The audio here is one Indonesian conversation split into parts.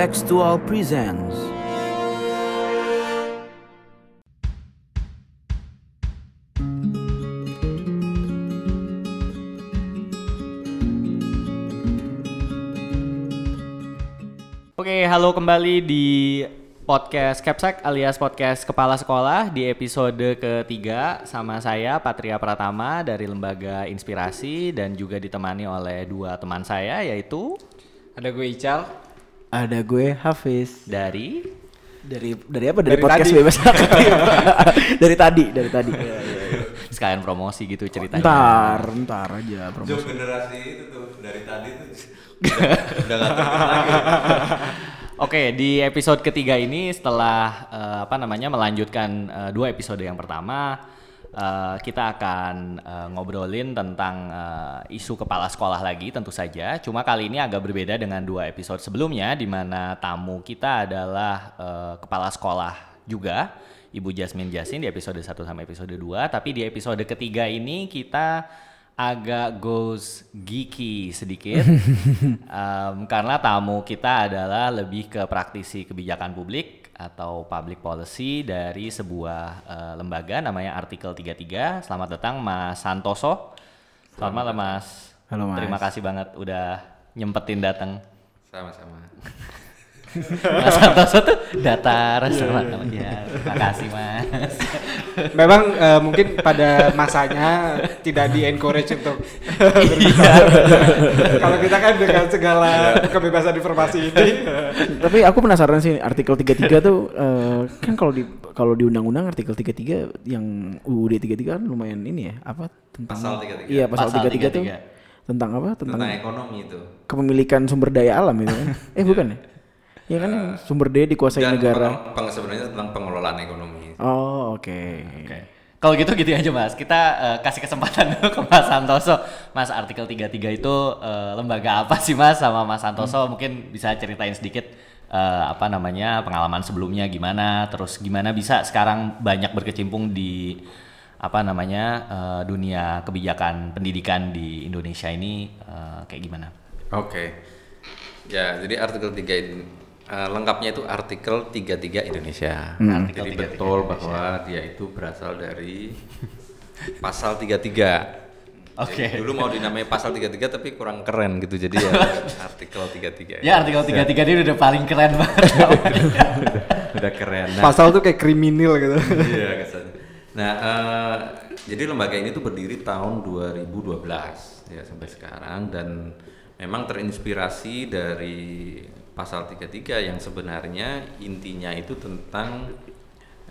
Textual presents Oke, halo kembali di podcast Capsek alias podcast Kepala Sekolah di episode ketiga sama saya Patria Pratama dari Lembaga Inspirasi dan juga ditemani oleh dua teman saya yaitu Ada gue Ical. Ada gue Hafiz dari dari dari apa dari, Dari podcast tadi. bebas aktif. dari tadi dari tadi. sekalian promosi gitu ceritanya. Ntar ntar aja promosi. generasi itu tuh dari tadi tuh udah, udah gak lagi. Oke, di episode ketiga ini setelah eh, apa namanya melanjutkan eh, dua episode yang pertama, eh, kita akan eh, ngobrolin tentang eh, isu kepala sekolah lagi tentu saja. Cuma kali ini agak berbeda dengan dua episode sebelumnya, di mana tamu kita adalah eh, kepala sekolah juga, Ibu Jasmine Jasin di episode 1 sampai episode 2. Tapi di episode ketiga ini kita agak goes geeky sedikit Em, karena tamu kita adalah lebih ke praktisi kebijakan publik atau public policy dari sebuah eh, lembaga namanya Artikel 33. Selamat datang Mas Santoso. Selamat malam Mas. Halo, Mas. Terima kasih banget udah nyempetin datang. Sama-sama. Mas Santoso tuh datar sama ya. Terima kasih Mas. Memang eh, mungkin pada masanya tidak di encourage untuk Iya. kalau kita kan dengan segala kebebasan informasi ini Tapi aku penasaran sih artikel 33 tuh eh, kan kalau di kalau di undang-undang artikel 33 yang UUD 33 kan lumayan ini ya, apa tentang Pasal 33. Iya, pasal, Pasal 33, tuh 33. tentang apa? Tentang, Tentang ekonomi itu. kepemilikan sumber daya alam itu kan. eh bukan ya? Iya kan yang sumber daya dikuasai Dan negara. peng- peng- sebenarnya tentang pengelolaan ekonomi. Oh, oke. Oke. Kalau gitu gitu aja Mas. Kita eh, kasih kesempatan dulu ke Mas Santoso. Mas artikel 33 itu eh, lembaga apa sih Mas sama Mas Santoso mungkin bisa ceritain sedikit eh, apa namanya pengalaman sebelumnya gimana, terus gimana bisa sekarang banyak berkecimpung di apa namanya eh, dunia kebijakan pendidikan di Indonesia ini eh, kayak gimana? Oke. Ya, jadi artikel 3 ini eh, lengkapnya itu artikel 33 Indonesia. Artikel Jadi 33 betul bahwa dia itu berasal dari pasal 33. Oke. Jadi Dulu mau dinamai pasal 33 tapi kurang keren gitu. Jadi ya artikel 33. Ya artikel 33 ini udah paling keren banget. Udah keren. Nah, pasal tuh kayak kriminal gitu. iya kesannya. Nah, eh, jadi lembaga ini tuh berdiri tahun 2012 ya sampai sekarang dan memang terinspirasi dari pasal 33 yang sebenarnya intinya itu tentang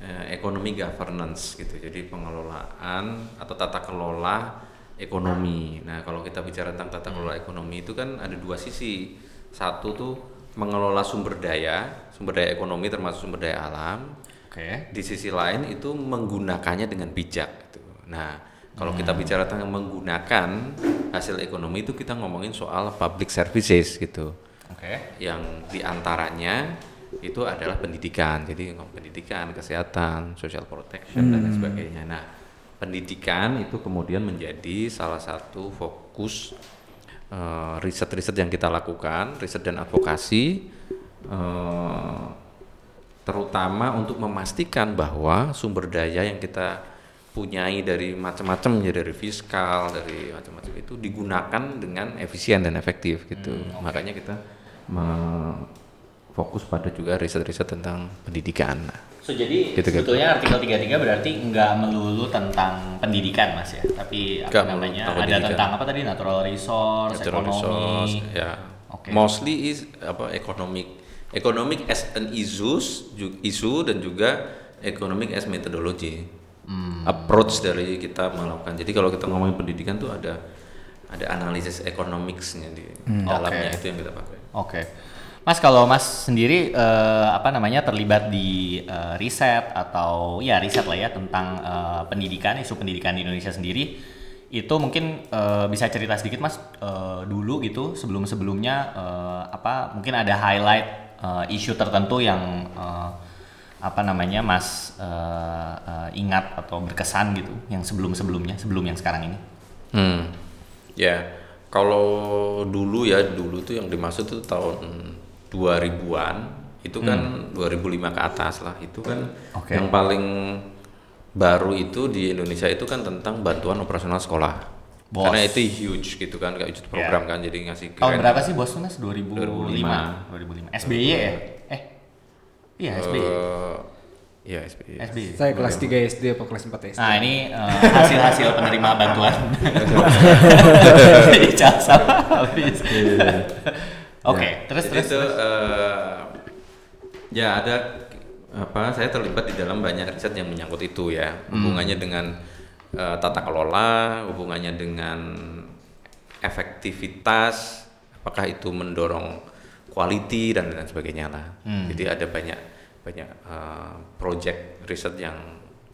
eh, ekonomi governance gitu. Jadi pengelolaan atau tata kelola ekonomi. Nah, kalau kita bicara tentang tata kelola ekonomi itu kan ada dua sisi. Satu tuh mengelola sumber daya, sumber daya ekonomi termasuk sumber daya alam Oke. di sisi lain itu menggunakannya dengan bijak gitu. Nah, kalau kita bicara tentang menggunakan hasil ekonomi itu kita ngomongin soal public services gitu. Oke. Yang di antaranya itu adalah pendidikan. Jadi pendidikan, kesehatan, social protection dan lain sebagainya. Nah, pendidikan itu kemudian menjadi salah satu fokus eh, riset-riset yang kita lakukan, riset dan advokasi eh, terutama untuk memastikan bahwa sumber daya yang kita punyai dari macam-macam ya dari fiskal dari macam-macam itu digunakan dengan efisien dan efektif gitu makanya kita fokus pada juga riset-riset tentang pendidikan So jadi Gitu, gitu. sebetulnya artikel 33 berarti nggak melulu tentang pendidikan mas ya, tapi apa namanya tentang ada pendidikan. tentang apa tadi natural resource, Natural ekonomi. resource, ya Oke. mostly is apa economic economic as an issues isu dan juga economic as methodology Hmm. approach dari kita melakukan jadi kalau kita ngomongin pendidikan tuh ada ada analisis economicsnya di dalamnya Oke. itu yang kita pakai Oke. Mas kalau Mas sendiri eh, apa namanya terlibat di eh, riset atau ya riset lah ya tentang eh, pendidikan isu pendidikan di Indonesia sendiri itu mungkin eh, bisa cerita sedikit Mas eh, dulu gitu sebelum sebelumnya eh, apa mungkin ada highlight eh, isu tertentu yang eh, apa namanya Mas eh, eh, ingat atau berkesan gitu yang sebelum sebelumnya sebelum yang sekarang ini. Hmm, ya kalau dulu ya dulu tuh yang dimaksud tuh tahun 2000-an itu kan 2005 ke atas lah itu kan Oke. yang paling baru itu di Indonesia itu kan tentang bantuan operasional sekolah Bos. karena itu huge gitu kan kayak program kan jadi ngasih Tahun grant. berapa sih bos mas? 2005. 2005. 2005. SBY ya? Eh. Iya SBY. Eh, Iya SBY. SBY. Saya kelas 3 SD apa kelas 4 SD? Nah ini eh, hasil-hasil penerima bantuan. Ijazah habis. Oke, terus Jadi terus. itu eh, ya ada apa saya terlibat di dalam banyak riset yang menyangkut itu ya hubungannya dengan eh, tata kelola hubungannya dengan efektivitas apakah itu mendorong quality dan lain sebagainya lah jadi ada banyak banyak eh, project riset yang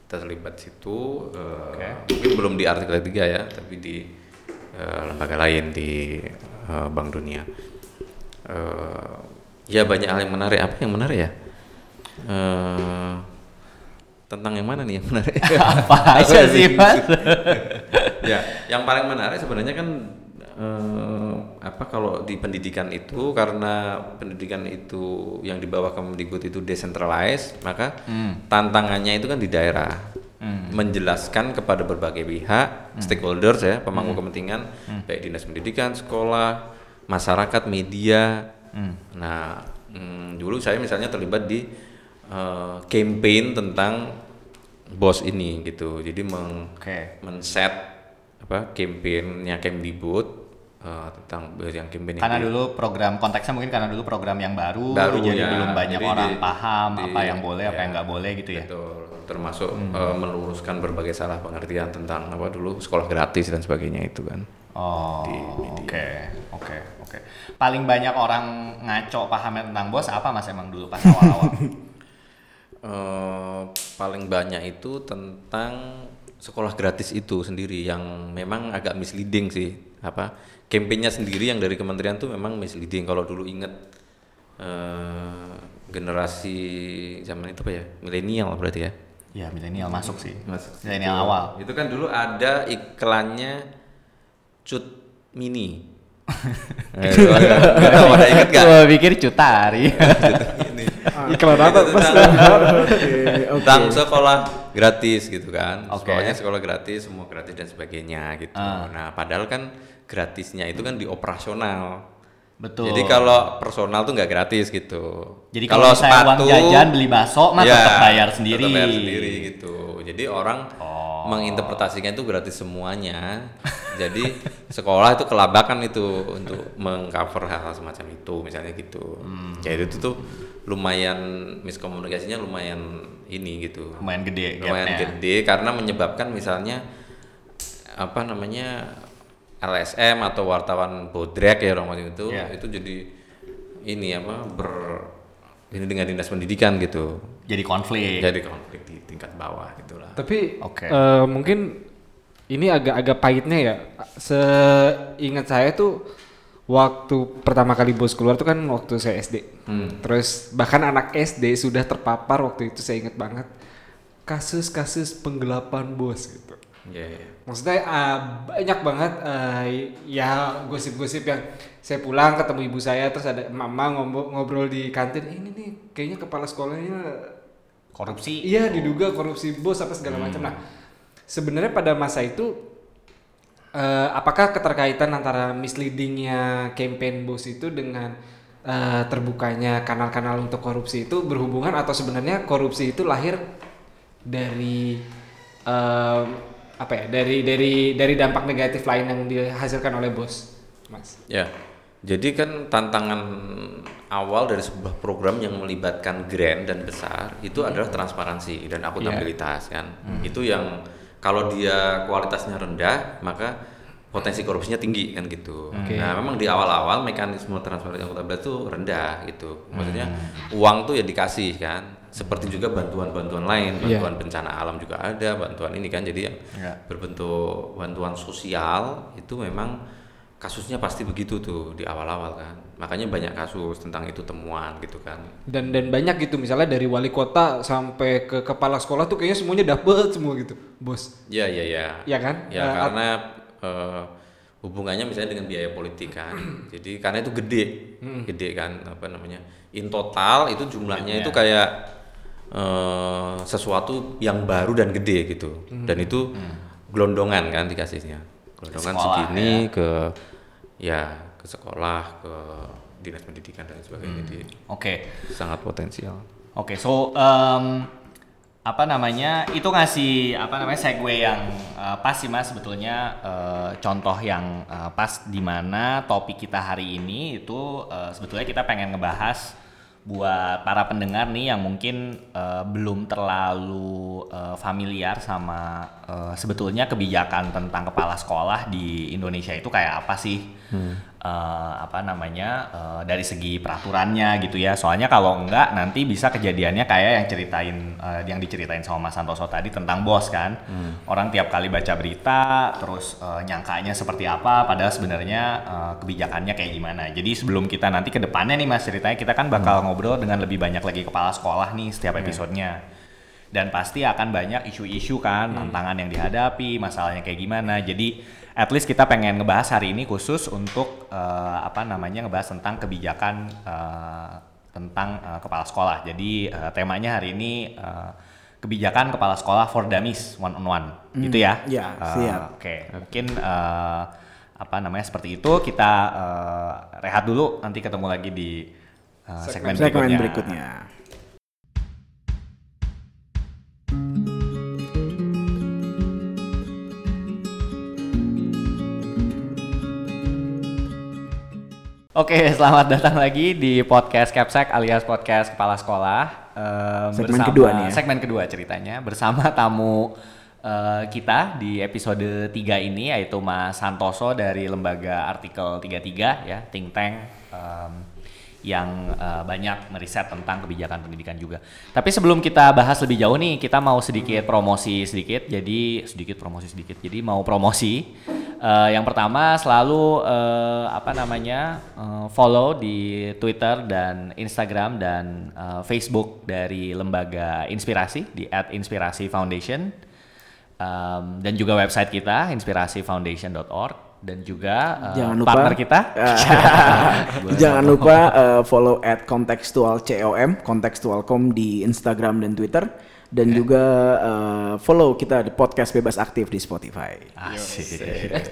terlibat situ eh, mungkin belum di artikel 3 ya tapi di eh, lembaga lain di eh, Bank Dunia. Eh ya banyak hal yang menarik. Apa yang menarik ya? Eh tentang yang mana nih yang menarik? Apa aja sih mas? ya yang paling menarik sebenarnya kan apa kalau di pendidikan itu karena pendidikan itu yang di bawah Kemendikbud itu decentralized maka tantangannya itu kan di daerah. Menjelaskan kepada berbagai pihak stakeholders ya pemangku kepentingan baik dinas pendidikan sekolah masyarakat media. Nah mm, dulu saya misalnya terlibat di eh, campaign tentang bos ini gitu. Jadi meng Oke. men-set apa campaignnya Kemdikbud eh, tentang yang campaign Karena itu. dulu program konteksnya mungkin karena dulu program yang baru, Baru, jadi ya. belum banyak Jadi orang di- paham di- apa yang boleh, apa ya. yang nggak boleh gitu ya. Betul, termasuk eh, meluruskan berbagai salah pengertian tentang apa dulu sekolah gratis dan sebagainya itu kan. Oh, oke, oke, oke. Paling banyak orang ngaco pahamnya tentang bos apa mas emang dulu pas awal-awal? Eh, paling banyak itu tentang sekolah gratis itu sendiri yang memang agak misleading sih apa campaignnya sendiri yang dari kementerian tuh memang misleading kalau dulu inget eh, generasi zaman itu apa ya milenial berarti ya ya milenial masuk sih. Masuk Milenial awal. itu kan dulu ada iklannya cut mini pada inget gak? Gua pikir cutari. Ini. Iklan apa? Tentang- sekolah gratis gitu kan Oke. sekolahnya sekolah gratis semua gratis dan sebagainya gitu Ah. nah padahal kan gratisnya itu kan di operasional Betul. jadi kalau personal tuh nggak gratis gitu Jadi kalau saya uang jajan beli bakso mah ya, tetap bayar sendiri. tetap bayar sendiri gitu jadi orang Oh. menginterpretasikan itu gratis semuanya jadi sekolah itu kelabakan itu untuk mengcover hal-hal semacam itu misalnya gitu Hmm. jadi itu tuh lumayan miskomunikasinya lumayan ini gitu Lumayan gede lumayan gapnya. gede karena menyebabkan misalnya apa namanya LSM atau wartawan bodrek ya orang macam itu Iya. itu jadi ini apa ber ini dengan dinas pendidikan gitu Jadi konflik. jadi konflik di tingkat bawah gitulah Tapi Oke. eh, mungkin ini agak-agak pahitnya ya. Seingat saya tuh waktu pertama kali bos keluar tuh kan waktu saya SD. Hmm. Terus bahkan anak SD sudah terpapar waktu itu saya ingat banget kasus-kasus penggelapan bos gitu. Iya, iya. Maksudnya ah, banyak banget ah, ya gosip-gosip yang saya pulang ketemu ibu saya terus ada mama ngobrol, ngobrol di kantin ini nih kayaknya kepala sekolahnya Korupsi. Iya diduga korupsi bos apa segala macam. Nah sebenarnya pada masa itu eh, apakah keterkaitan antara misleadingnya campaign bos itu dengan eh, terbukanya kanal-kanal untuk korupsi itu berhubungan atau sebenarnya korupsi itu lahir dari em, apa ya dari dari dari dampak negatif lain yang dihasilkan oleh bos, mas? Ya, jadi kan tantangan awal dari sebuah program yang melibatkan grand dan besar itu adalah transparansi dan akuntabilitas kan. Itu yang kalau dia kualitasnya rendah maka potensi korupsinya tinggi kan gitu. Oke. Nah, memang di awal-awal mekanisme transparansi akuntabilitas itu rendah gitu. Maksudnya uang tuh ya dikasih kan. Seperti juga bantuan-bantuan lain, Iya. bantuan bencana alam juga ada, bantuan ini kan jadi yang Iya. berbentuk bantuan sosial itu memang kasusnya pasti begitu tuh di awal-awal kan makanya banyak kasus tentang itu temuan gitu kan Dan dan banyak gitu misalnya dari wali kota sampai ke kepala sekolah tuh kayaknya semuanya dapet semua gitu, bos. ya ya ya Ya kan? ya Eh, karena eh, hubungannya misalnya dengan biaya politik kan. Jadi karena itu gede, gede kan apa namanya. In total itu jumlahnya itu kayak eh, sesuatu yang baru dan gede gitu. Dan itu gelondongan kan dikasihnya. Gelondongan Sekolah, segini ke ya ke sekolah, ke dinas pendidikan dan sebagainya. Jadi Oke. sangat potensial. Oke, so um, apa namanya itu ngasih apa namanya segue yang uh, pas sih mas sebetulnya uh, contoh yang uh, pas di mana topik kita hari ini itu uh, sebetulnya kita pengen ngebahas buat para pendengar nih yang mungkin uh, belum terlalu uh, familiar sama uh, sebetulnya kebijakan tentang kepala sekolah di Indonesia itu kayak apa sih Eh, apa namanya eh, dari segi peraturannya gitu ya. Soalnya kalau enggak nanti bisa kejadiannya kayak yang ceritain eh, yang diceritain sama Mas Santoso tadi tentang bos kan. Orang tiap kali baca berita terus eh, nyangkanya seperti apa padahal sebenarnya eh, kebijakannya kayak gimana. Jadi sebelum kita nanti ke depannya nih Mas ceritanya kita kan bakal ngobrol dengan lebih banyak lagi kepala sekolah nih setiap episodenya. Dan pasti akan banyak isu-isu kan tantangan yang dihadapi masalahnya kayak gimana. Jadi at least kita pengen ngebahas hari ini khusus untuk eh, apa namanya ngebahas tentang kebijakan eh, tentang eh, kepala sekolah. Jadi eh, temanya hari ini eh, kebijakan kepala sekolah for dummies one on one. Gitu ya? Ya, siap. oke. Mungkin eh, apa namanya seperti itu. Kita eh, rehat dulu. Nanti ketemu lagi di eh, segmen, Segmen berikutnya. berikutnya. Oke, selamat datang lagi di podcast Capsek alias podcast Kepala Sekolah. Ehm, Segmen kedua nih ya. Segmen kedua ceritanya bersama tamu eh, kita di episode 3 ini yaitu Mas Santoso dari lembaga Artikel 33 ya, think tank em, yang eh, banyak meriset tentang kebijakan pendidikan juga. Tapi sebelum kita bahas lebih jauh nih, kita mau sedikit promosi sedikit. Jadi sedikit promosi sedikit. Jadi mau promosi. Eh, yang pertama selalu eh, apa namanya eh, follow di Twitter dan Instagram dan eh, Facebook dari lembaga Inspirasi di @inspirasi_foundation Um, dan juga website kita inspirasifoundation.org dan juga Jangan lupa partner kita Jangan lupa uh, follow at contextual com contextual.com di Instagram dan Twitter dan juga uh, follow kita di podcast bebas aktif di Spotify. Asik,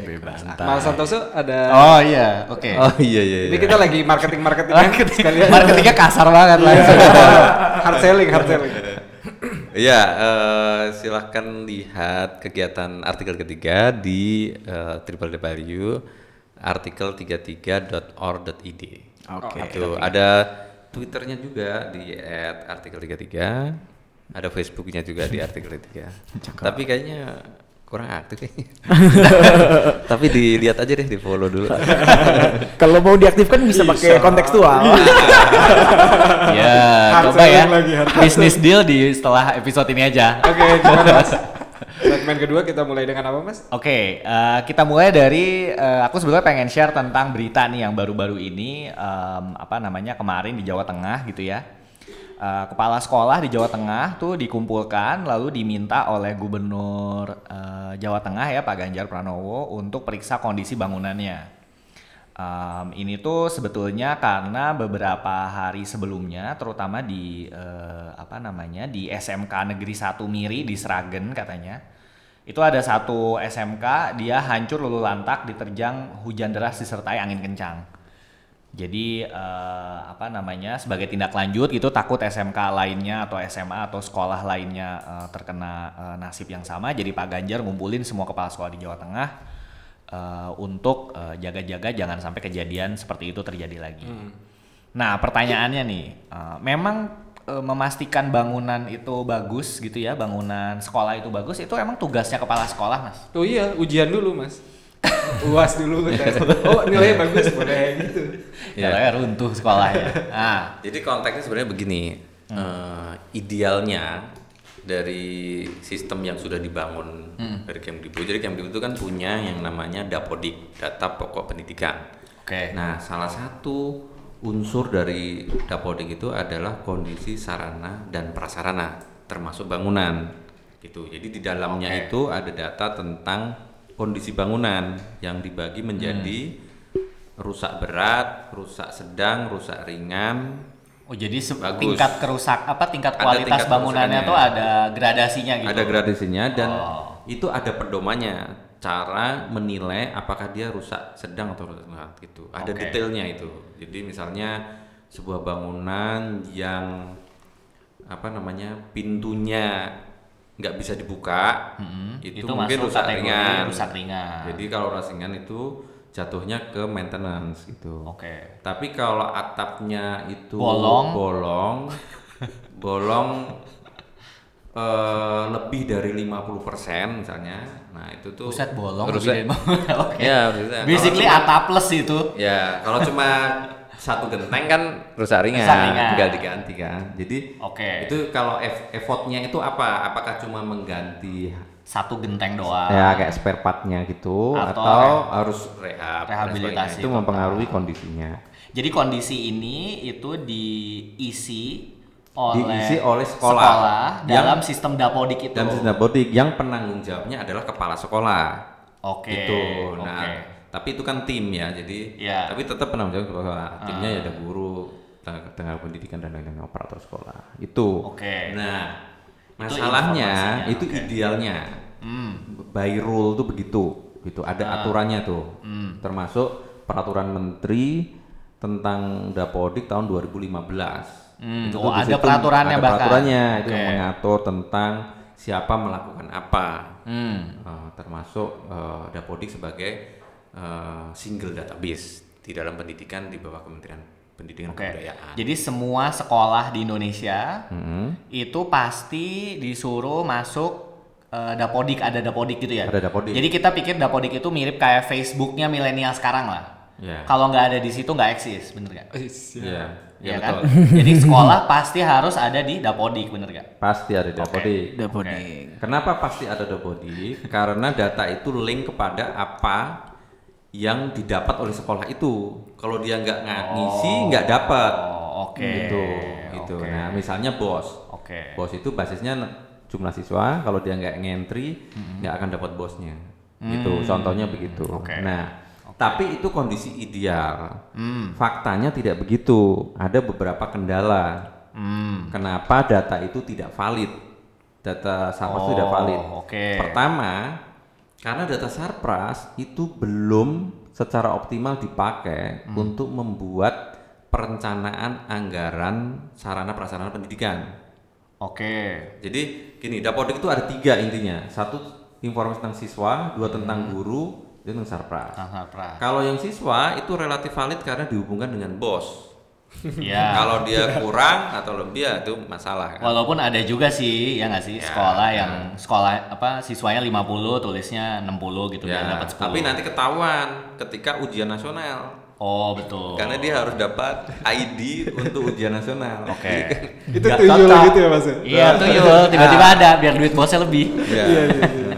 bebas. Mas Santoso ada Oh iya, oke. Oh iya iya. Ini kita lagi marketing marketing sekalian. Marketingnya kasar banget langsung. hard selling, hard selling. Iya, eh, silahkan lihat kegiatan artikel ketiga di eh, www.artikel33.or.id. Oke. Itu ada Twitternya juga di @artikel33, ada Facebooknya juga di artikel 3. Tapi kayaknya kurang aktif kayaknya. Tapi dilihat aja deh, di follow dulu. Kalau mau diaktifkan bisa pakai kontekstual. ya, Hard coba ya. lagi, hard Bisnis deal di setelah episode ini aja. Oke, gimana Mas? Segmen kedua kita mulai dengan apa Mas? Oke, eh, kita mulai dari eh, aku sebetulnya pengen share tentang berita nih yang baru-baru ini em, apa namanya kemarin di Jawa Tengah gitu ya. Eh, kepala sekolah di Jawa Tengah tuh dikumpulkan lalu diminta oleh Gubernur eh, Jawa Tengah ya Pak Ganjar Pranowo untuk periksa kondisi bangunannya. Em, ini tuh sebetulnya karena beberapa hari sebelumnya, terutama di eh, apa namanya di SMK Negeri 1 Miri di Sragen katanya, itu ada satu SMK dia hancur lulu lantak diterjang hujan deras disertai angin kencang. Jadi eh, apa namanya sebagai tindak lanjut gitu takut SMK lainnya atau SMA atau sekolah lainnya eh, terkena eh, nasib yang sama. Jadi Pak Ganjar ngumpulin semua kepala sekolah di Jawa Tengah eh, untuk jaga-jaga jangan sampai kejadian seperti itu terjadi lagi. Nah pertanyaannya nih, eh, memang eh, memastikan bangunan itu bagus gitu ya, bangunan sekolah itu bagus itu emang tugasnya kepala sekolah mas? Oh iya, ujian dulu Mas. Uas dulu tes. Oh, nilainya bagus boleh gitu. Iya. Ya runtuh sekolahnya. Nah, Jadi konteksnya sebenarnya begini, eh, idealnya dari sistem yang sudah dibangun dari Kemdikbud. Jadi Kemdikbud itu kan punya yang namanya Dapodik, Data Pokok Pendidikan. oke. Nah, salah satu unsur dari Dapodik itu adalah kondisi sarana dan prasarana, termasuk bangunan. Gitu. Jadi di dalamnya Oke. itu ada data tentang kondisi bangunan yang dibagi menjadi rusak berat, rusak sedang, rusak ringan. Oh jadi Bagus. tingkat kerusak apa tingkat Ada kualitas tingkat bangunannya tuh ada gradasinya gitu. Ada gradasinya dan Oh. itu ada pedomannya cara menilai apakah dia rusak sedang atau rusak berat gitu. Ada Oke. detailnya itu. Jadi misalnya sebuah bangunan yang apa namanya pintunya nggak bisa dibuka, Mm-mm. itu, Itu mungkin rusak ringan. rusak ringan. Jadi kalau rusak ringan itu jatuhnya ke maintenance gitu. Oke. Tapi kalau atapnya itu Bolong. bolong, bolong eh, lebih dari 50% misalnya. Nah, itu tuh Buset bolong rusak. lebih dari- Oke. Ya, maksudnya kalau Basically atap plus itu. Ya, kalau cuma satu genteng kan rusak ringan, Rusak ringan. tinggal diganti kan. Jadi Oke. itu kalau eff- effortnya itu apa? Apakah cuma mengganti Satu genteng doang. ya kayak spare partnya gitu Atau atau, harus rehab rehabilitasi itu mempengaruhi kondisinya. Jadi kondisi ini itu diisi oleh Diisi oleh sekolah. Yang- dalam sistem dapodik itu. Dan sistem bodik yang penanggung jawabnya adalah kepala sekolah. Oke. Gitu. Nah, oke. Tapi itu kan tim ya. Jadi Iya. tapi tetap penanggung jawab kepala sekolah. Timnya Ah. ya ada guru, tenaga tenaga pendidikan dan lain-lain operator sekolah. Itu. Oke. Nah, Itu masalahnya informasinya, itu oke. idealnya. Hmm. By rule tuh begitu. Gitu. Ada Ah. aturannya tuh. Hmm. Termasuk peraturan menteri tentang Dapodik tahun 2015. Hmm, Itu oh, ada peraturannya ada bahkan. peraturannya itu yang mengatur tentang siapa melakukan apa. Hmm. Eh, termasuk eh, Dapodik sebagai eh, single database di dalam pendidikan di bawah Kementerian Pendidikan Oke. dan Kebudayaan. Jadi semua sekolah di Indonesia Mhm. itu pasti disuruh masuk eh, dapodik ada dapodik gitu ya. Ada Dapodik. Jadi kita pikir dapodik itu mirip kayak Facebooknya milenial sekarang lah. Ya. Kalau nggak ada di situ nggak eksis, bener nggak? Iya, Iya ya, kan? betul. Jadi sekolah pasti harus ada di dapodik, bener nggak? Pasti ada Dapodik. Dapodik. Kenapa pasti ada Dapodik? Karena data itu link kepada apa yang didapat oleh sekolah itu. Kalau dia nggak ngisi, nggak dapat. Oh, oke. Gitu, gitu. Oke. Nah, misalnya bos. Oke. Bos itu basisnya jumlah siswa. Kalau dia nggak ngentri, nggak akan dapat bosnya. Gitu. Contohnya begitu. Hmm. Oke. Nah, tapi itu kondisi ideal. Hmm. Faktanya tidak begitu. Ada beberapa kendala. Hmm. Kenapa data itu tidak valid? Data Sarpras Oh, tidak valid. oke. Pertama, karena data Sarpras itu belum secara optimal dipakai Hmm. untuk membuat perencanaan anggaran sarana prasarana pendidikan. Oke. Jadi gini, Dapodik itu ada tiga intinya. Satu informasi tentang siswa, dua tentang Hmm. guru, dan tentang Sarpras. Pra. Kalau yang siswa itu relatif valid karena dihubungkan dengan bos. Ya. Kalau dia kurang atau lebih ya itu masalah kan. Walaupun ada juga sih, ya nggak sih, Ya, sekolah ya. yang sekolah apa siswanya 50 tulisnya 60 gitu Ya, dan dapat 10. tapi nanti ketahuan ketika ujian nasional. Oh, betul. Karena dia harus dapat ID untuk ujian nasional. Oke. Itu Nggak tuyul gitu ya mas ya? Iya, tuyul. Tiba-tiba ada biar duit bosnya lebih. Iya. Nah,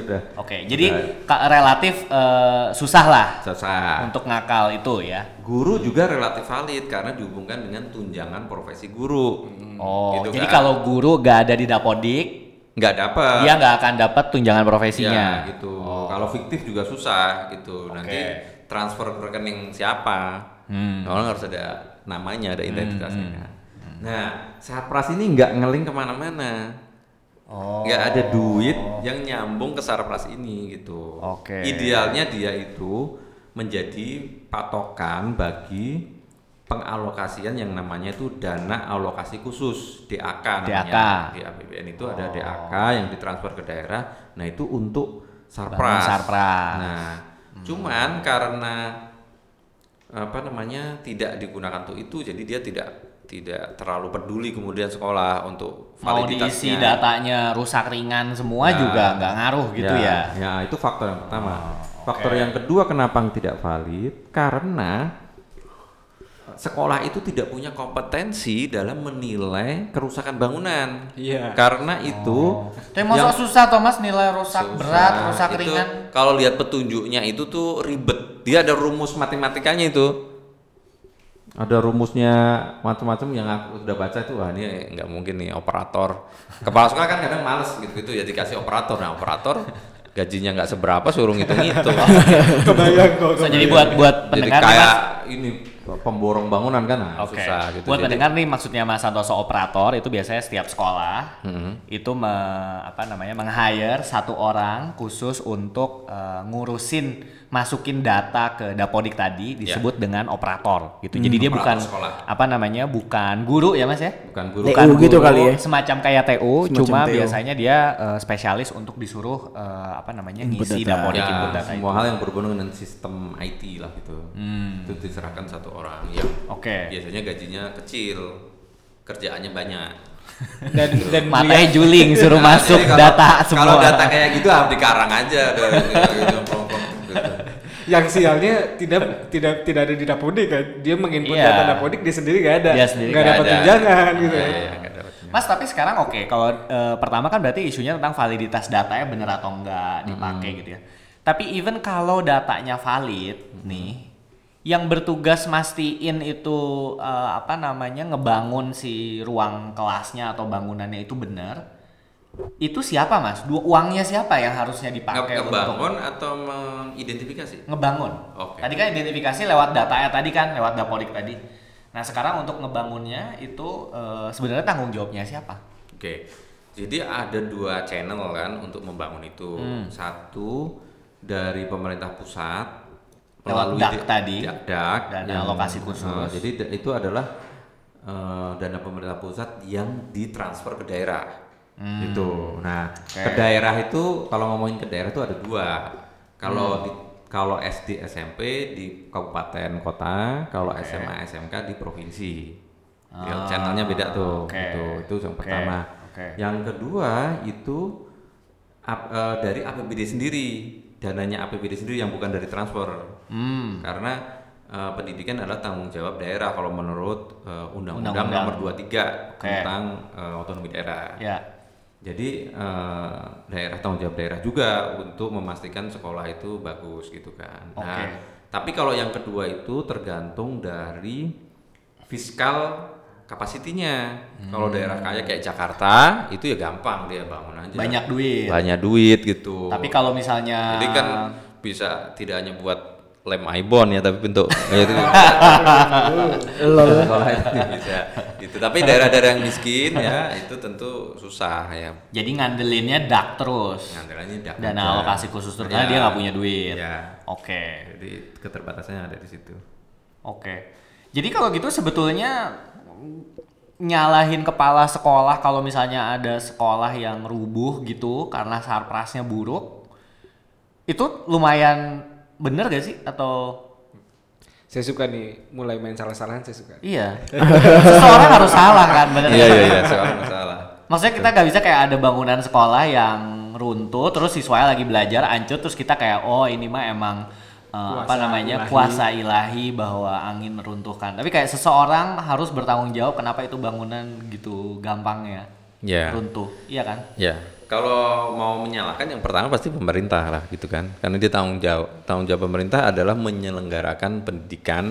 beda. Oke, jadi ka- relatif eh, susah lah Susah. untuk ngakal itu ya. Guru juga relatif valid karena dihubungkan dengan tunjangan profesi guru. Oh, Gitu jadi kan. kalau guru gak ada di dapodik, nggak dapat. dia nggak akan dapat tunjangan profesinya. Ya, gitu. Kalau fiktif juga susah gitu. Nanti Oke. transfer ke rekening siapa? Hmm. Orang harus ada namanya, ada identitasnya. Nah, Sarpras ini nggak ngeling ke mana-mana. Oh. nggak ada duit yang nyambung ke Sarpras ini gitu. Oke. Idealnya dia itu menjadi patokan bagi pengalokasian yang namanya itu dana alokasi khusus DAK namanya. DAK. Di APBN itu ada DAK yang ditransfer ke daerah. Nah, itu untuk Sarpras. Sarpras. Nah, cuman karena apa namanya tidak digunakan untuk itu jadi dia tidak tidak terlalu peduli kemudian sekolah untuk Mau diisi datanya rusak ringan semua Ya. juga nggak ngaruh gitu ya. Ya, itu faktor yang pertama. Oh, faktor yang kedua kenapa tidak valid? Karena sekolah itu tidak punya kompetensi dalam menilai kerusakan bangunan. Iya. Karena itu Tapi masa susah Thomas nilai rusak susah. berat, rusak Itu ringan? Kalau lihat petunjuknya itu tuh ribet. Dia ada rumus matematikanya itu. Ada rumusnya macam-macam yang aku sudah baca itu wah ini nggak mungkin nih operator. Kepala sekolah kan kadang males gitu gitu ya dikasih operator. Nah operator gajinya nggak seberapa suruh ngitung-ngitung. Kebayang kok. So, jadi buat buat Jadi pendengar nih, kayak Mas, ini pemborong bangunan kan nah, Oke. susah gitu. Buat Jadi- pendengar nih maksudnya Mas Santoso operator itu biasanya setiap sekolah Mm-hmm. itu me- apa namanya meng-hire satu orang khusus untuk eh, ngurusin masukin data ke Dapodik tadi disebut dengan operator gitu. Jadi dia Ya. Hmm, Operator bukan sekolah. apa namanya bukan guru ya Mas ya? bukan guru TU Bukan gitu guru, kali ya? Semacam kayak TU, Semacam cuma TU. biasanya dia eh, spesialis untuk disuruh eh, apa namanya Input ngisi data. Dapodik ya, input data semua itu. hal yang berhubungan dengan sistem IT lah gitu. Itu diserahkan satu orang yang Oke. biasanya gajinya kecil, kerjaannya banyak. Dan dan Matanya juling suruh Nah, masuk kalau- data semua. Kalau data kayak gitu harus dikarang aja. ada gitu, gitu. yang sialnya tidak tidak tidak ada di Dapodik kan. Dia menginput Iya. data Dapodik dia sendiri gak ada. Dia sendiri nggak nggak dapat ada. tunjangan gitu. Iya, ya. iya, dapat. Mas tapi sekarang oke kalau eh, pertama kan berarti isunya tentang validitas datanya bener atau enggak dipakai gitu ya. Tapi even kalau datanya valid nih, yang bertugas mastiin itu eh, apa namanya ngebangun si ruang kelasnya atau bangunannya itu bener, itu siapa mas? Dua uangnya siapa yang harusnya dipakai Nge- untuk Ngebangun atau mengidentifikasi? ngebangun? Oke. Tadi kan identifikasi lewat datanya tadi kan, lewat dapodik tadi. Nah sekarang untuk ngebangunnya itu eh, sebenarnya tanggung jawabnya siapa? Oke, jadi ada dua channel kan untuk membangun itu. Hmm. Satu dari pemerintah pusat Lewat melalui DAK di- tadi, DAK, DAK dana alokasi khusus. eh, jadi da- itu adalah eh, dana pemerintah pusat yang ditransfer ke daerah. Hmm. Itu. Nah, Oke. ke daerah itu kalau ngomongin ke daerah itu ada dua. Kalau Hmm. di kalau SD SMP di kabupaten kota, kalau SMA SMK di provinsi. Ya, Ah, channelnya beda tuh. oke. Gitu. Itu yang Oke, pertama. oke. Yang kedua itu ap- eh, dari APBD sendiri, dananya APBD sendiri yang bukan dari transfer. Hmm. Karena eh, pendidikan adalah tanggung jawab daerah kalau menurut eh, Undang-Undang. Nomor 23 Oke. tentang eh, otonomi daerah. Ya. Jadi eh, daerah tanggung jawab daerah juga untuk memastikan sekolah itu bagus gitu kan. Oke. Nah, tapi kalau yang kedua itu tergantung dari fiskal kapasitinya. Kalau daerah kaya kayak Jakarta itu ya gampang dia bangun aja. Banyak duit. Banyak duit gitu. Tapi kalau misalnya jadi kan bisa tidak hanya buat lem ibon ya tapi bentuk itu itu tapi daerah-daerah yang miskin ya itu tentu susah ya jadi ngandelinnya dak terus. nganterannya dak aja. alokasi khusus terus Ya. karena dia nggak punya duit. Ya. Oke. jadi keterbatasannya ada di situ Oke. Jadi kalau gitu sebetulnya nyalahin kepala sekolah kalau misalnya ada sekolah yang rubuh gitu karena sarprasnya buruk itu lumayan bener gak sih? Atau Saya suka nih mulai main salah-salahan saya suka. iya. Seseorang harus salah kan bener iya iya iya soal masalah maksudnya kita gak bisa kayak ada bangunan sekolah yang runtuh terus siswanya lagi belajar hancur terus kita kayak oh ini mah emang uh, apa Kuasa namanya ilahi. kuasa ilahi bahwa angin meruntuhkan tapi kayak seseorang harus bertanggung jawab kenapa itu bangunan gitu gampangnya ya runtuh. Iya kan? Ya kalau mau menyalahkan yang pertama pasti pemerintah lah gitu kan. Karena dia tanggung jawab tanggung jawab pemerintah adalah menyelenggarakan pendidikan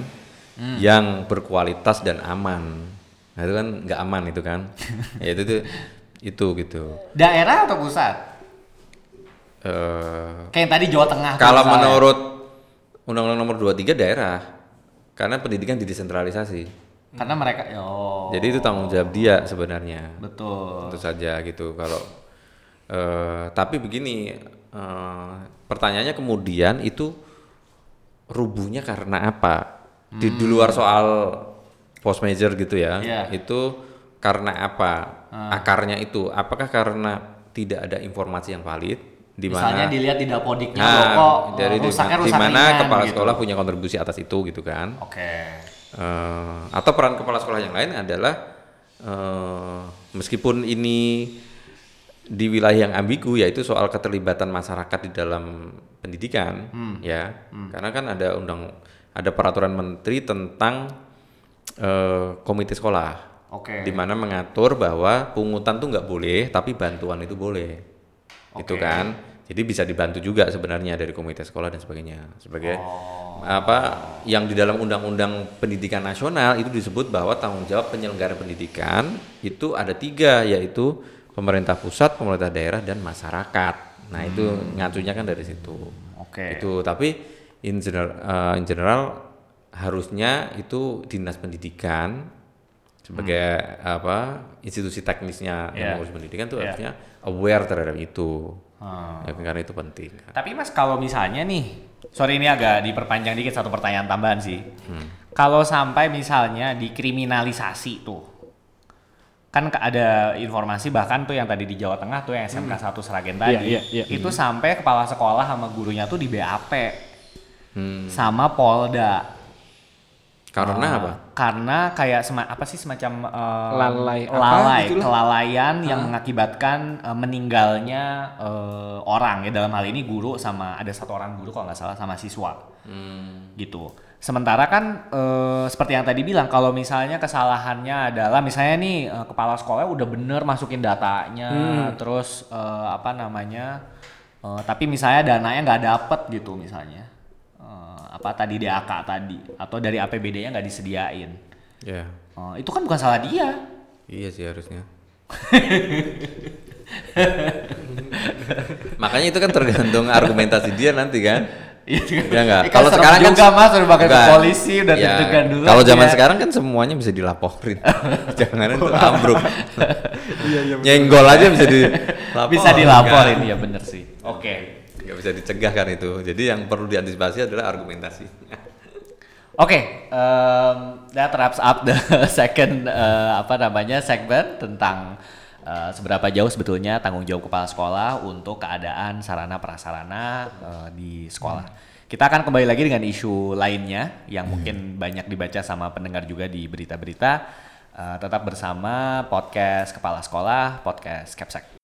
yang berkualitas dan aman. Nah itu kan nggak aman itu kan. Ya itu tuh itu gitu. Daerah atau pusat? Eh kayak yang tadi Jawa Tengah Kalau menurut Undang-Undang Nomor 23 daerah, karena pendidikan didesentralisasi. karena mereka oh. Jadi itu tanggung jawab dia sebenarnya. betul. Tentu saja gitu. Kalau eh, tapi begini, eh, pertanyaannya kemudian itu rubuhnya karena apa? Di, di luar soal post major gitu ya, Iya. itu karena apa? Akarnya itu, apakah karena tidak ada informasi yang valid? Di misalnya mana dilihat di dapodiknya Nah, kok dari eh, rusaknya di rusak mana kepala gitu. sekolah punya kontribusi atas itu gitu kan. oke Eh, atau peran kepala sekolah yang lain adalah eh, meskipun ini di wilayah yang ambigu yaitu soal keterlibatan masyarakat di dalam pendidikan ya. Karena kan ada undang ada peraturan menteri tentang eh, komite sekolah. Oke. Di mana mengatur bahwa pungutan tuh nggak boleh tapi bantuan itu boleh. Itu Oke. kan? Jadi bisa dibantu juga sebenarnya dari komite sekolah dan sebagainya. Sebagai Oh. apa yang di dalam undang-undang pendidikan nasional itu disebut bahwa tanggung jawab penyelenggara pendidikan itu ada tiga yaitu pemerintah pusat pemerintah daerah dan masyarakat Nah itu ngacunya kan dari situ. Oke. Itu tapi in general, eh, in general harusnya itu dinas pendidikan sebagai apa institusi teknisnya Yeah. yang mengurus pendidikan tuh Yeah. harusnya aware terhadap itu. Hmm. Ya, karena itu penting. Tapi Mas kalau misalnya nih, sorry ini agak diperpanjang dikit satu pertanyaan tambahan sih. Hmm. Kalau sampai misalnya dikriminalisasi tuh, kan ada informasi bahkan tuh yang tadi di Jawa Tengah tuh yang SMK 1 Seragen tadi, Iya, iya, iya. itu sampai kepala sekolah sama gurunya tuh di BAP Hmm. sama Polda. Karena Ah, apa? Karena kayak sema- apa sih semacam eh, Lalai apa lalai, gitulah. kelalaian yang mengakibatkan eh, meninggalnya eh, orang ya dalam hal ini guru sama ada satu orang guru kalau nggak salah sama siswa Hmm. gitu. Sementara kan eh, seperti yang tadi bilang kalau misalnya kesalahannya adalah misalnya nih eh, kepala sekolah udah bener masukin datanya, terus eh, apa namanya, eh, tapi misalnya dananya nggak dapet gitu misalnya, Eh, apa tadi DAK tadi atau dari APBD-nya nggak disediain, Ya, Eh, itu kan bukan salah dia. iya sih harusnya. Makanya itu kan tergantung argumentasi dia nanti kan. Ya enggak. Eh, kan Kalau sekarang kan juga, Mas, udah pakai polisi, udah Ya, deg-degan dulu Kalau zaman ya. sekarang kan semuanya bisa dilaporin. Jangan itu ambruk. Iya iya. Nyenggol aja bisa dilaporin. Bisa dilaporin ya bener sih. Oke. Nggak bisa dicegah kan itu. Jadi yang perlu diantisipasi adalah argumentasi. Oke, um, that wraps up the second uh, apa namanya segmen tentang uh, seberapa jauh sebetulnya tanggung jawab kepala sekolah untuk keadaan sarana prasarana uh, di sekolah. Kita akan kembali lagi dengan isu lainnya yang mungkin banyak dibaca sama pendengar juga di berita-berita. Uh, tetap bersama podcast kepala sekolah, podcast Capsek.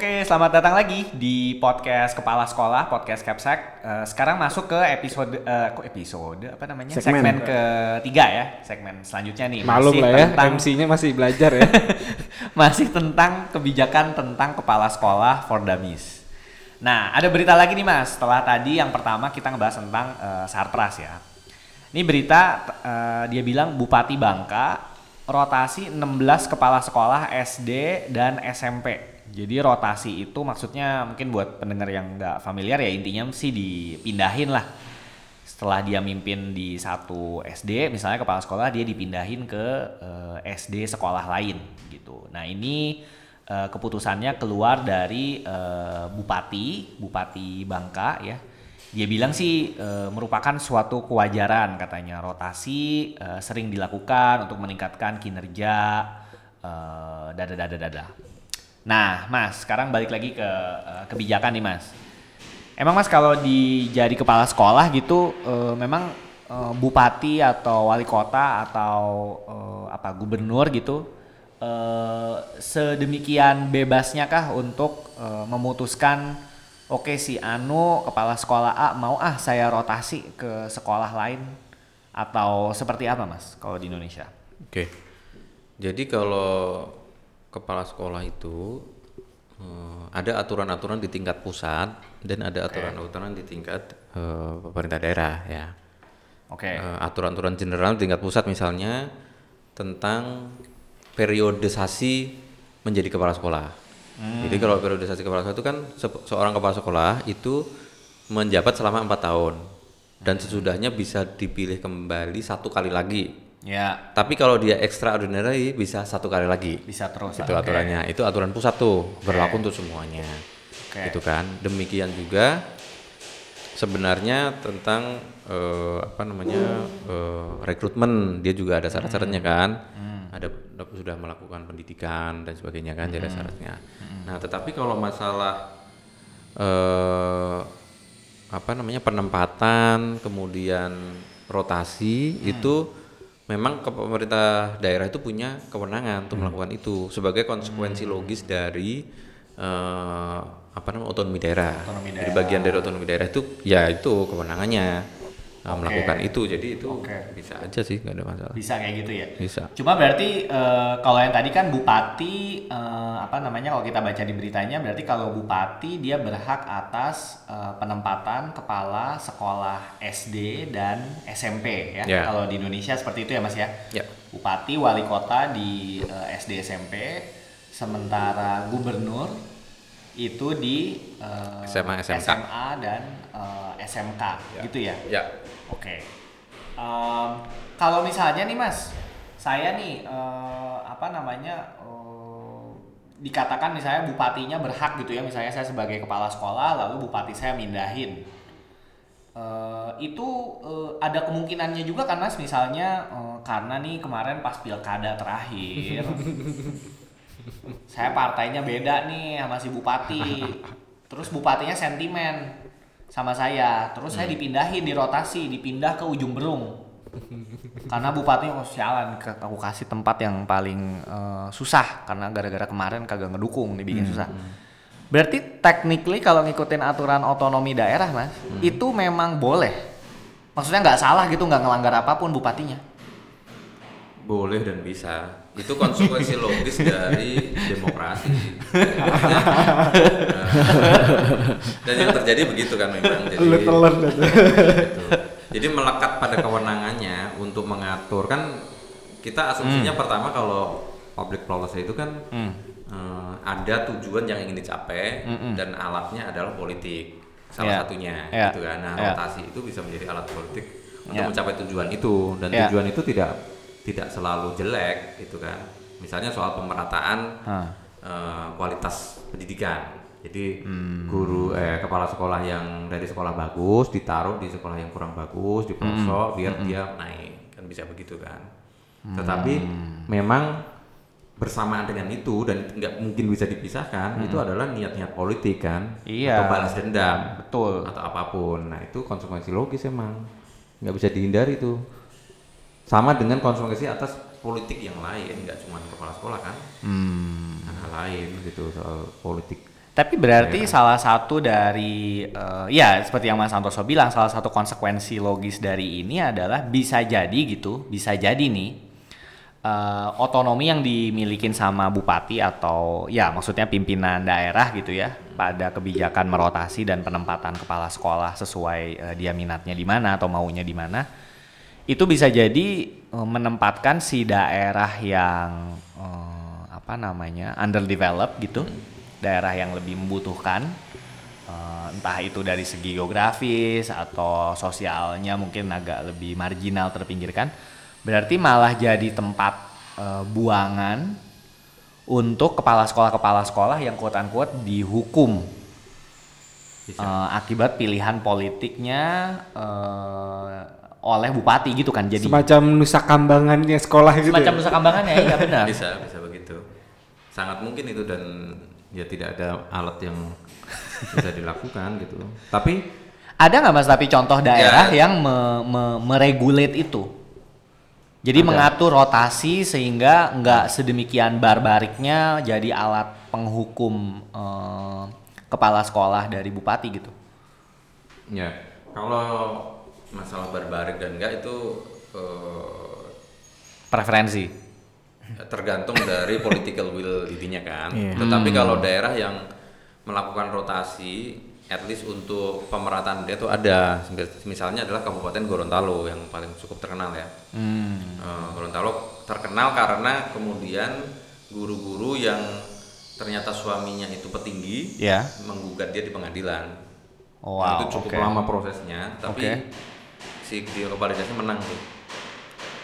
Oke, selamat datang lagi di podcast Kepala Sekolah, podcast Capsek. Eh, sekarang masuk ke episode, eh, kok episode apa namanya? Segmen. ketiga ya, segmen selanjutnya nih. Malum Masih lah ya, tentang- MC-nya masih belajar ya. masih tentang kebijakan tentang kepala sekolah for dummies. Nah, ada berita lagi nih Mas. Setelah tadi yang pertama kita ngebahas tentang eh, Sarpras ya. Ini berita eh, dia bilang Bupati Bangka rotasi 16 kepala sekolah SD dan SMP. Jadi rotasi itu maksudnya mungkin buat pendengar yang nggak familiar ya intinya sih dipindahin lah setelah dia mimpin di satu SD misalnya kepala sekolah dia dipindahin ke eh, SD sekolah lain gitu. Nah ini eh, keputusannya keluar dari eh, bupati Bupati Bangka ya. Dia bilang sih eh, merupakan suatu kewajaran katanya rotasi eh, sering dilakukan untuk meningkatkan kinerja eh, dada dada dada. Nah Mas sekarang balik lagi ke eh, kebijakan nih Mas. Emang mas kalau di jadi kepala sekolah gitu eh, memang eh, bupati atau wali kota atau eh, apa gubernur gitu eh, sedemikian bebasnya kah untuk eh, memutuskan oke si Anu kepala sekolah A mau ah saya rotasi ke sekolah lain atau seperti apa mas kalau di Indonesia? Oke. Jadi kalau kepala sekolah itu eh, ada aturan-aturan di tingkat pusat dan ada aturan-aturan di tingkat eh, pemerintah daerah ya. Oke. Eh, aturan-aturan general di tingkat pusat misalnya tentang periodisasi menjadi kepala sekolah. Jadi kalau periodisasi kepala sekolah itu kan se- seorang kepala sekolah itu menjabat selama empat tahun dan sesudahnya bisa dipilih kembali satu kali lagi. Ya Tapi kalau dia extraordinary bisa satu kali lagi. bisa terus. Itu Oke. aturannya. Itu aturan pusat tuh berlaku untuk semuanya. Oke. Gitu kan. Demikian juga sebenarnya tentang eh, apa namanya eh, rekrutmen dia juga ada syarat-syaratnya kan. Ada sudah melakukan pendidikan dan sebagainya kan jadi ada syaratnya. Nah, tetapi kalau masalah eh apa namanya penempatan kemudian rotasi itu memang ke pemerintah daerah itu punya kewenangan untuk melakukan itu sebagai konsekuensi logis dari eh apa namanya otonomi daerah. Otonomi Jadi bagian dari otonomi daerah itu ya itu kewenangannya uh, Oke. melakukan itu. Jadi itu Oke. bisa aja sih nggak ada masalah. Bisa kayak gitu ya. Bisa. Cuma berarti eh, kalau yang tadi kan bupati eh, apa namanya kalau kita baca di beritanya berarti kalau bupati dia berhak atas eh, penempatan kepala sekolah SD dan SMP ya. Ya. Kalau di Indonesia seperti itu ya Mas ya. Ya. Bupati wali kota di eh, SD SMP sementara gubernur itu di eh, SMA, SMK. SMA dan eh, SMK gitu ya. Ya. Oke. Em, kalau misalnya nih Mas, saya nih eh, apa namanya eh, dikatakan misalnya bupatinya berhak gitu ya, misalnya saya sebagai kepala sekolah lalu bupati saya mindahin. Eh, itu eh, ada kemungkinannya juga kan Mas, misalnya eh, karena nih kemarin pas pilkada terakhir saya partainya beda nih sama si bupati. Terus bupatinya sentimen sama saya. Terus saya dipindahin di rotasi, dipindah ke ujung berung. Karena bupatinya oh sialan ke aku kasih tempat yang paling eh, susah karena gara-gara kemarin kagak ngedukung dibikin susah. Berarti technically kalau ngikutin aturan otonomi daerah mas, itu memang boleh. Maksudnya nggak salah gitu, nggak ngelanggar apa pun bupatinya. Boleh dan bisa. Itu konsekuensi logis dari demokrasi. Dan yang terjadi begitu kan memang. Jadi, gitu. Jadi melekat pada kewenangannya untuk mengatur kan kita asumsinya pertama kalau public policy itu kan Hmm. eh, ada tujuan yang ingin dicapai Mm-mm. dan alatnya adalah politik salah Ya. satunya Ya. gitu kan. Nah, Ya. rotasi itu bisa menjadi alat politik untuk Ya. mencapai tujuan itu dan Ya. tujuan itu tidak tidak selalu jelek gitu kan. Misalnya soal pemerataan eh, kualitas pendidikan. Jadi Hmm. guru eh kepala sekolah yang dari sekolah bagus ditaruh di sekolah yang kurang bagus di Hmm. pelosok biar dia naik kan bisa begitu kan. Hmm. Tetapi memang bersamaan dengan itu dan nggak mungkin bisa dipisahkan itu adalah niat-niat politik kan Hmm. Iya. atau balas dendam Betul. atau apa pun. Nah itu konsekuensi logis emang nggak bisa dihindari itu. Sama dengan konsekuensi atas politik yang lain nggak cuma kepala sekolah kan? Hmm. hal lain gitu soal politik. Tapi berarti salah satu dari eh, ya seperti yang Mas Santoso bilang salah satu konsekuensi logis dari ini adalah bisa jadi gitu, bisa jadi nih eh, otonomi yang dimilikin sama bupati atau ya maksudnya pimpinan daerah gitu ya pada kebijakan merotasi dan penempatan kepala sekolah sesuai eh, dia minatnya di mana atau maunya di mana itu bisa jadi eh, menempatkan si daerah yang eh, apa namanya underdeveloped gitu. Daerah yang lebih membutuhkan eh, entah itu dari segi geografis atau sosialnya mungkin agak lebih marginal terpinggirkan. Berarti malah jadi tempat eh, buangan untuk kepala sekolah-kepala sekolah yang unquote dihukum. Bisa. eh, akibat pilihan politiknya eh, oleh bupati gitu kan jadi Semacam nusa kambangannya sekolah gitu. semacam ya? nusa kambangan ya iya benar bisa bisa begitu sangat mungkin itu dan ya tidak ada alat yang bisa dilakukan gitu tapi ada nggak mas tapi contoh daerah Ya. yang me, me- meregulate itu jadi Ada. mengatur rotasi sehingga nggak sedemikian barbariknya jadi alat penghukum eh, kepala sekolah dari bupati gitu ya kalau masalah barbarik dan enggak itu eh, preferensi tergantung dari political will intinya kan. Iya. Tetapi kalau daerah yang melakukan rotasi, at least untuk pemerataan dia itu ada. Misalnya adalah Kabupaten Gorontalo yang paling cukup terkenal ya. Hmm. Eh, Gorontalo terkenal karena kemudian guru-guru yang ternyata suaminya itu petinggi ya menggugat dia di pengadilan. Oh, Nah, wow, itu cukup oke. lama prosesnya, tapi Oke. Si Dio Validasi menang tuh.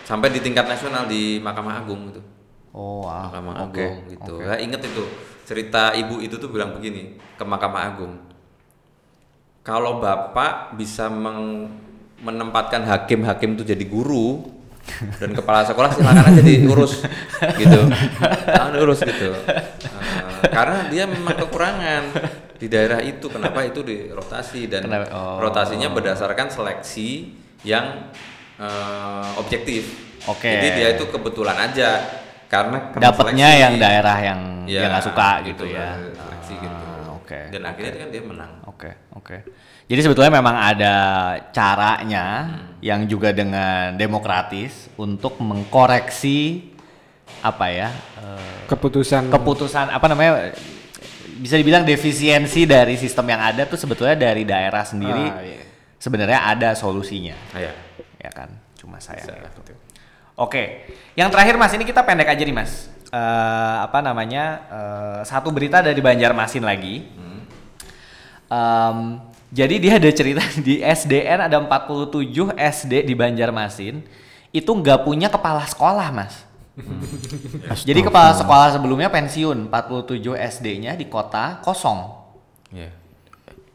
Sampai di tingkat nasional di Mahkamah Agung itu. oh wow. Mahkamah oke Agung gitu. oke. Saya inget itu cerita ibu itu tuh bilang begini ke Mahkamah Agung. Kalau bapak bisa meng- menempatkan hakim-hakim itu jadi guru dan kepala sekolah silakan aja diurus gitu, Silakan diurus gitu. Eh, karena dia memang kekurangan di daerah itu. Kenapa itu dirotasi dan Kenapa? Oh. rotasinya berdasarkan seleksi yang eh, objektif. Oke. Jadi dia itu kebetulan aja karena dapatnya yang daerah yang Ya, yang nggak suka gitu, gitu ya seleksi gitu. Ah, oke Oke. Dan akhirnya kan dia menang. Oke, oke. Jadi sebetulnya memang ada caranya yang juga dengan demokratis untuk mengkoreksi apa ya eh, Keputusan keputusan apa namanya bisa dibilang defisiensi dari sistem yang ada tuh sebetulnya dari daerah sendiri Ah, iya. Sebenarnya ada solusinya Ah, ya. ya kan cuma saya Bisa, gitu. betul. Oke, yang terakhir mas ini kita pendek aja nih mas. Eh, apa namanya eh, satu berita dari Banjarmasin lagi. Em, jadi dia ada cerita di SDN ada 47 SD di Banjarmasin itu nggak punya kepala sekolah mas. Jadi kepala sekolah sebelumnya pensiun 47 SD-nya di kota kosong. Iya.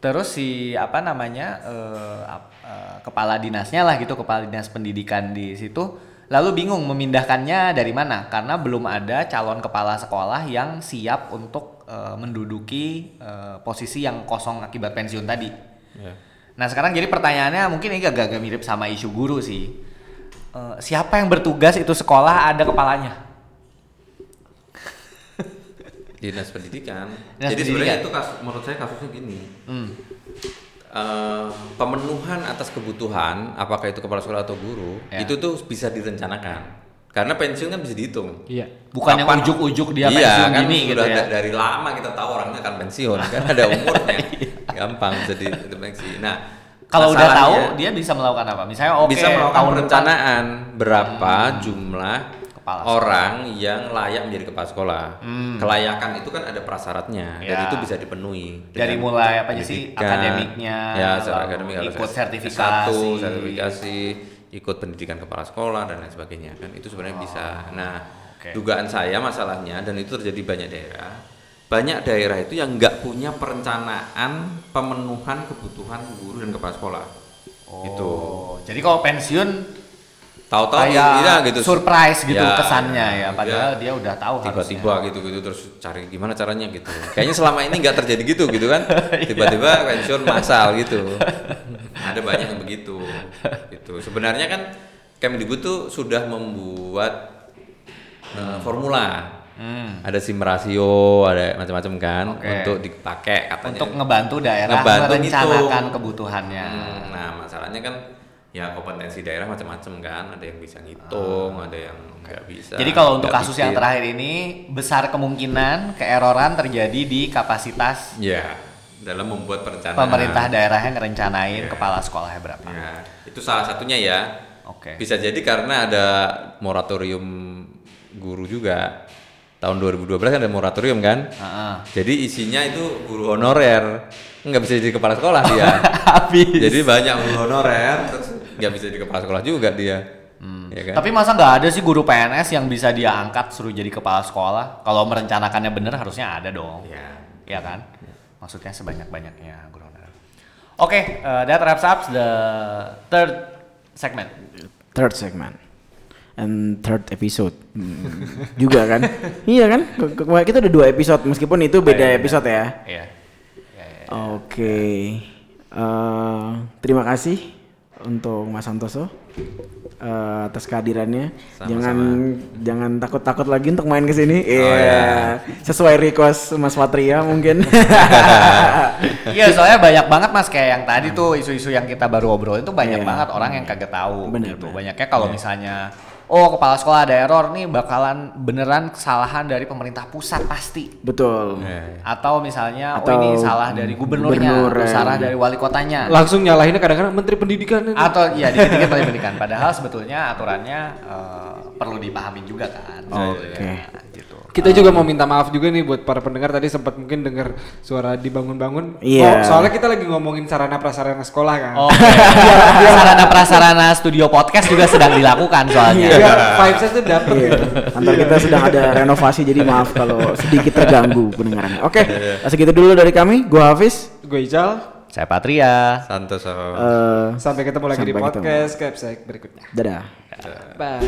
Terus si apa namanya ap- eh, kepala dinasnya lah gitu kepala dinas pendidikan di situ lalu bingung memindahkannya dari mana karena belum ada calon kepala sekolah yang siap untuk eh, menduduki eh, posisi yang kosong akibat pensiun tadi. Iya. Nah sekarang jadi pertanyaannya mungkin ini agak-agak mirip sama isu guru sih. Eh, siapa yang bertugas itu sekolah ada kepalanya? Dinas pendidikan. Dinas Jadi pendidikan. sebenarnya itu kasus, menurut saya kasusnya gini. Hmm. Eh, pemenuhan atas kebutuhan, apakah itu kepala sekolah atau guru, Ya. itu tuh bisa direncanakan. Karena pensiun kan bisa dihitung. Iya. Bukan yang Kapan- ujuk-ujuk dia iya, pensiun kan gini gitu sudah ya. da- Dari lama kita tahu orangnya akan pensiun, kan ada umurnya. Gampang bisa dideteksi. Nah, Kalau udah tahu dia bisa melakukan apa? Misalnya oke bisa melakukan tahun depan perencanaan berapa jumlah Kepala sekolah. orang yang layak menjadi kepala sekolah. Kelayakan itu kan ada prasyaratnya dan Ya. itu bisa dipenuhi. Dari mulai apa sih, akademiknya, ya, secara akademik harus ikut sertifikasi. S1, sertifikasi, ikut pendidikan kepala sekolah dan lain sebagainya kan itu sebenarnya bisa. Nah, Oh, oke. dugaan saya masalahnya dan itu terjadi banyak daerah. Banyak daerah itu yang nggak punya perencanaan pemenuhan kebutuhan guru dan kepala sekolah. Itu Oh, jadi kalau pensiun tahu-tahu iya gitu surprise gitu Ya, kesannya ya, iya. padahal dia udah tahu tiba-tiba gitu gitu terus cari gimana caranya gitu kayaknya selama ini nggak terjadi gitu gitu kan tiba-tiba pensiun massal gitu ada banyak yang begitu itu sebenarnya kan Kemdikbud tuh sudah membuat eh, formula Hmm. ada sim rasio ada macam-macam kan Oke. untuk dipakai katanya untuk ngebantu daerah Ngebantu merencanakan ngitung. kebutuhannya. Hmm, nah masalahnya kan ya kompetensi daerah macam-macam kan ada yang bisa ngitung ada yang nggak bisa Jadi kalau untuk kasus yang bikin. terakhir ini besar kemungkinan keeroran terjadi di kapasitas ya dalam membuat perencanaan pemerintah daerah yang ngerencanain Iya. kepala sekolahnya berapa. ya itu salah satunya ya Oke. bisa jadi karena ada moratorium guru juga tahun 2012 kan ada moratorium kan Heeh. jadi isinya itu guru honorer nggak bisa jadi kepala sekolah dia Habis. jadi banyak guru honorer terus nggak bisa jadi kepala sekolah juga dia ya kan Tapi masa nggak ada sih guru PNS yang bisa dia angkat suruh jadi kepala sekolah? Kalau merencanakannya bener harusnya ada dong. ya Iya kan? Maksudnya sebanyak-banyaknya guru honorer. Oke, eh, that wraps up the third segment. Third segment and third episode Hmm, juga kan? iya kan? Kita udah dua episode meskipun itu beda iya, episode ya. Iya. Ya, ya. Oke, Eh, terima kasih untuk Mas Santoso eh, atas kehadirannya. Sama-sama. Jangan jangan takut-takut lagi untuk main ke sini. Iya, ya. sesuai request Mas Patria mungkin. Iya, soalnya banyak banget mas kayak yang tadi tuh isu-isu yang kita baru obrolin tuh banyak Iya. banget orang yang kagak tahu Bener, gitu. bener. Banyaknya kalau misalnya oh kepala sekolah ada error nih bakalan beneran kesalahan dari pemerintah pusat pasti. Betul. Atau misalnya oh Atau ini salah dari gubernurnya, gubernur, atau ya. salah dari wali kotanya. Langsung nyalahinnya kadang-kadang Menteri Pendidikan ini. atau ya dikit-dikit paling pendidikan padahal sebetulnya aturannya eh, perlu dipahami juga kan Oke. Ya, Kita juga mau minta maaf juga nih buat para pendengar tadi sempat mungkin dengar suara dibangun-bangun. Iya. Oh, soalnya kita lagi ngomongin sarana prasarana sekolah kan. oke sarana prasarana studio podcast juga sedang dilakukan soalnya Iya, vibes-nya tuh dapet Iya. gitu. Antar kita sedang ada renovasi jadi maaf kalau sedikit terganggu pendengarannya. Oke, segitu dulu dari kami. Gua Hafiz. Gue Ical, saya Patria Santoso Eh, sampai ketemu lagi di Sampai ketemu. podcast Capsek berikutnya. dadah. Bye.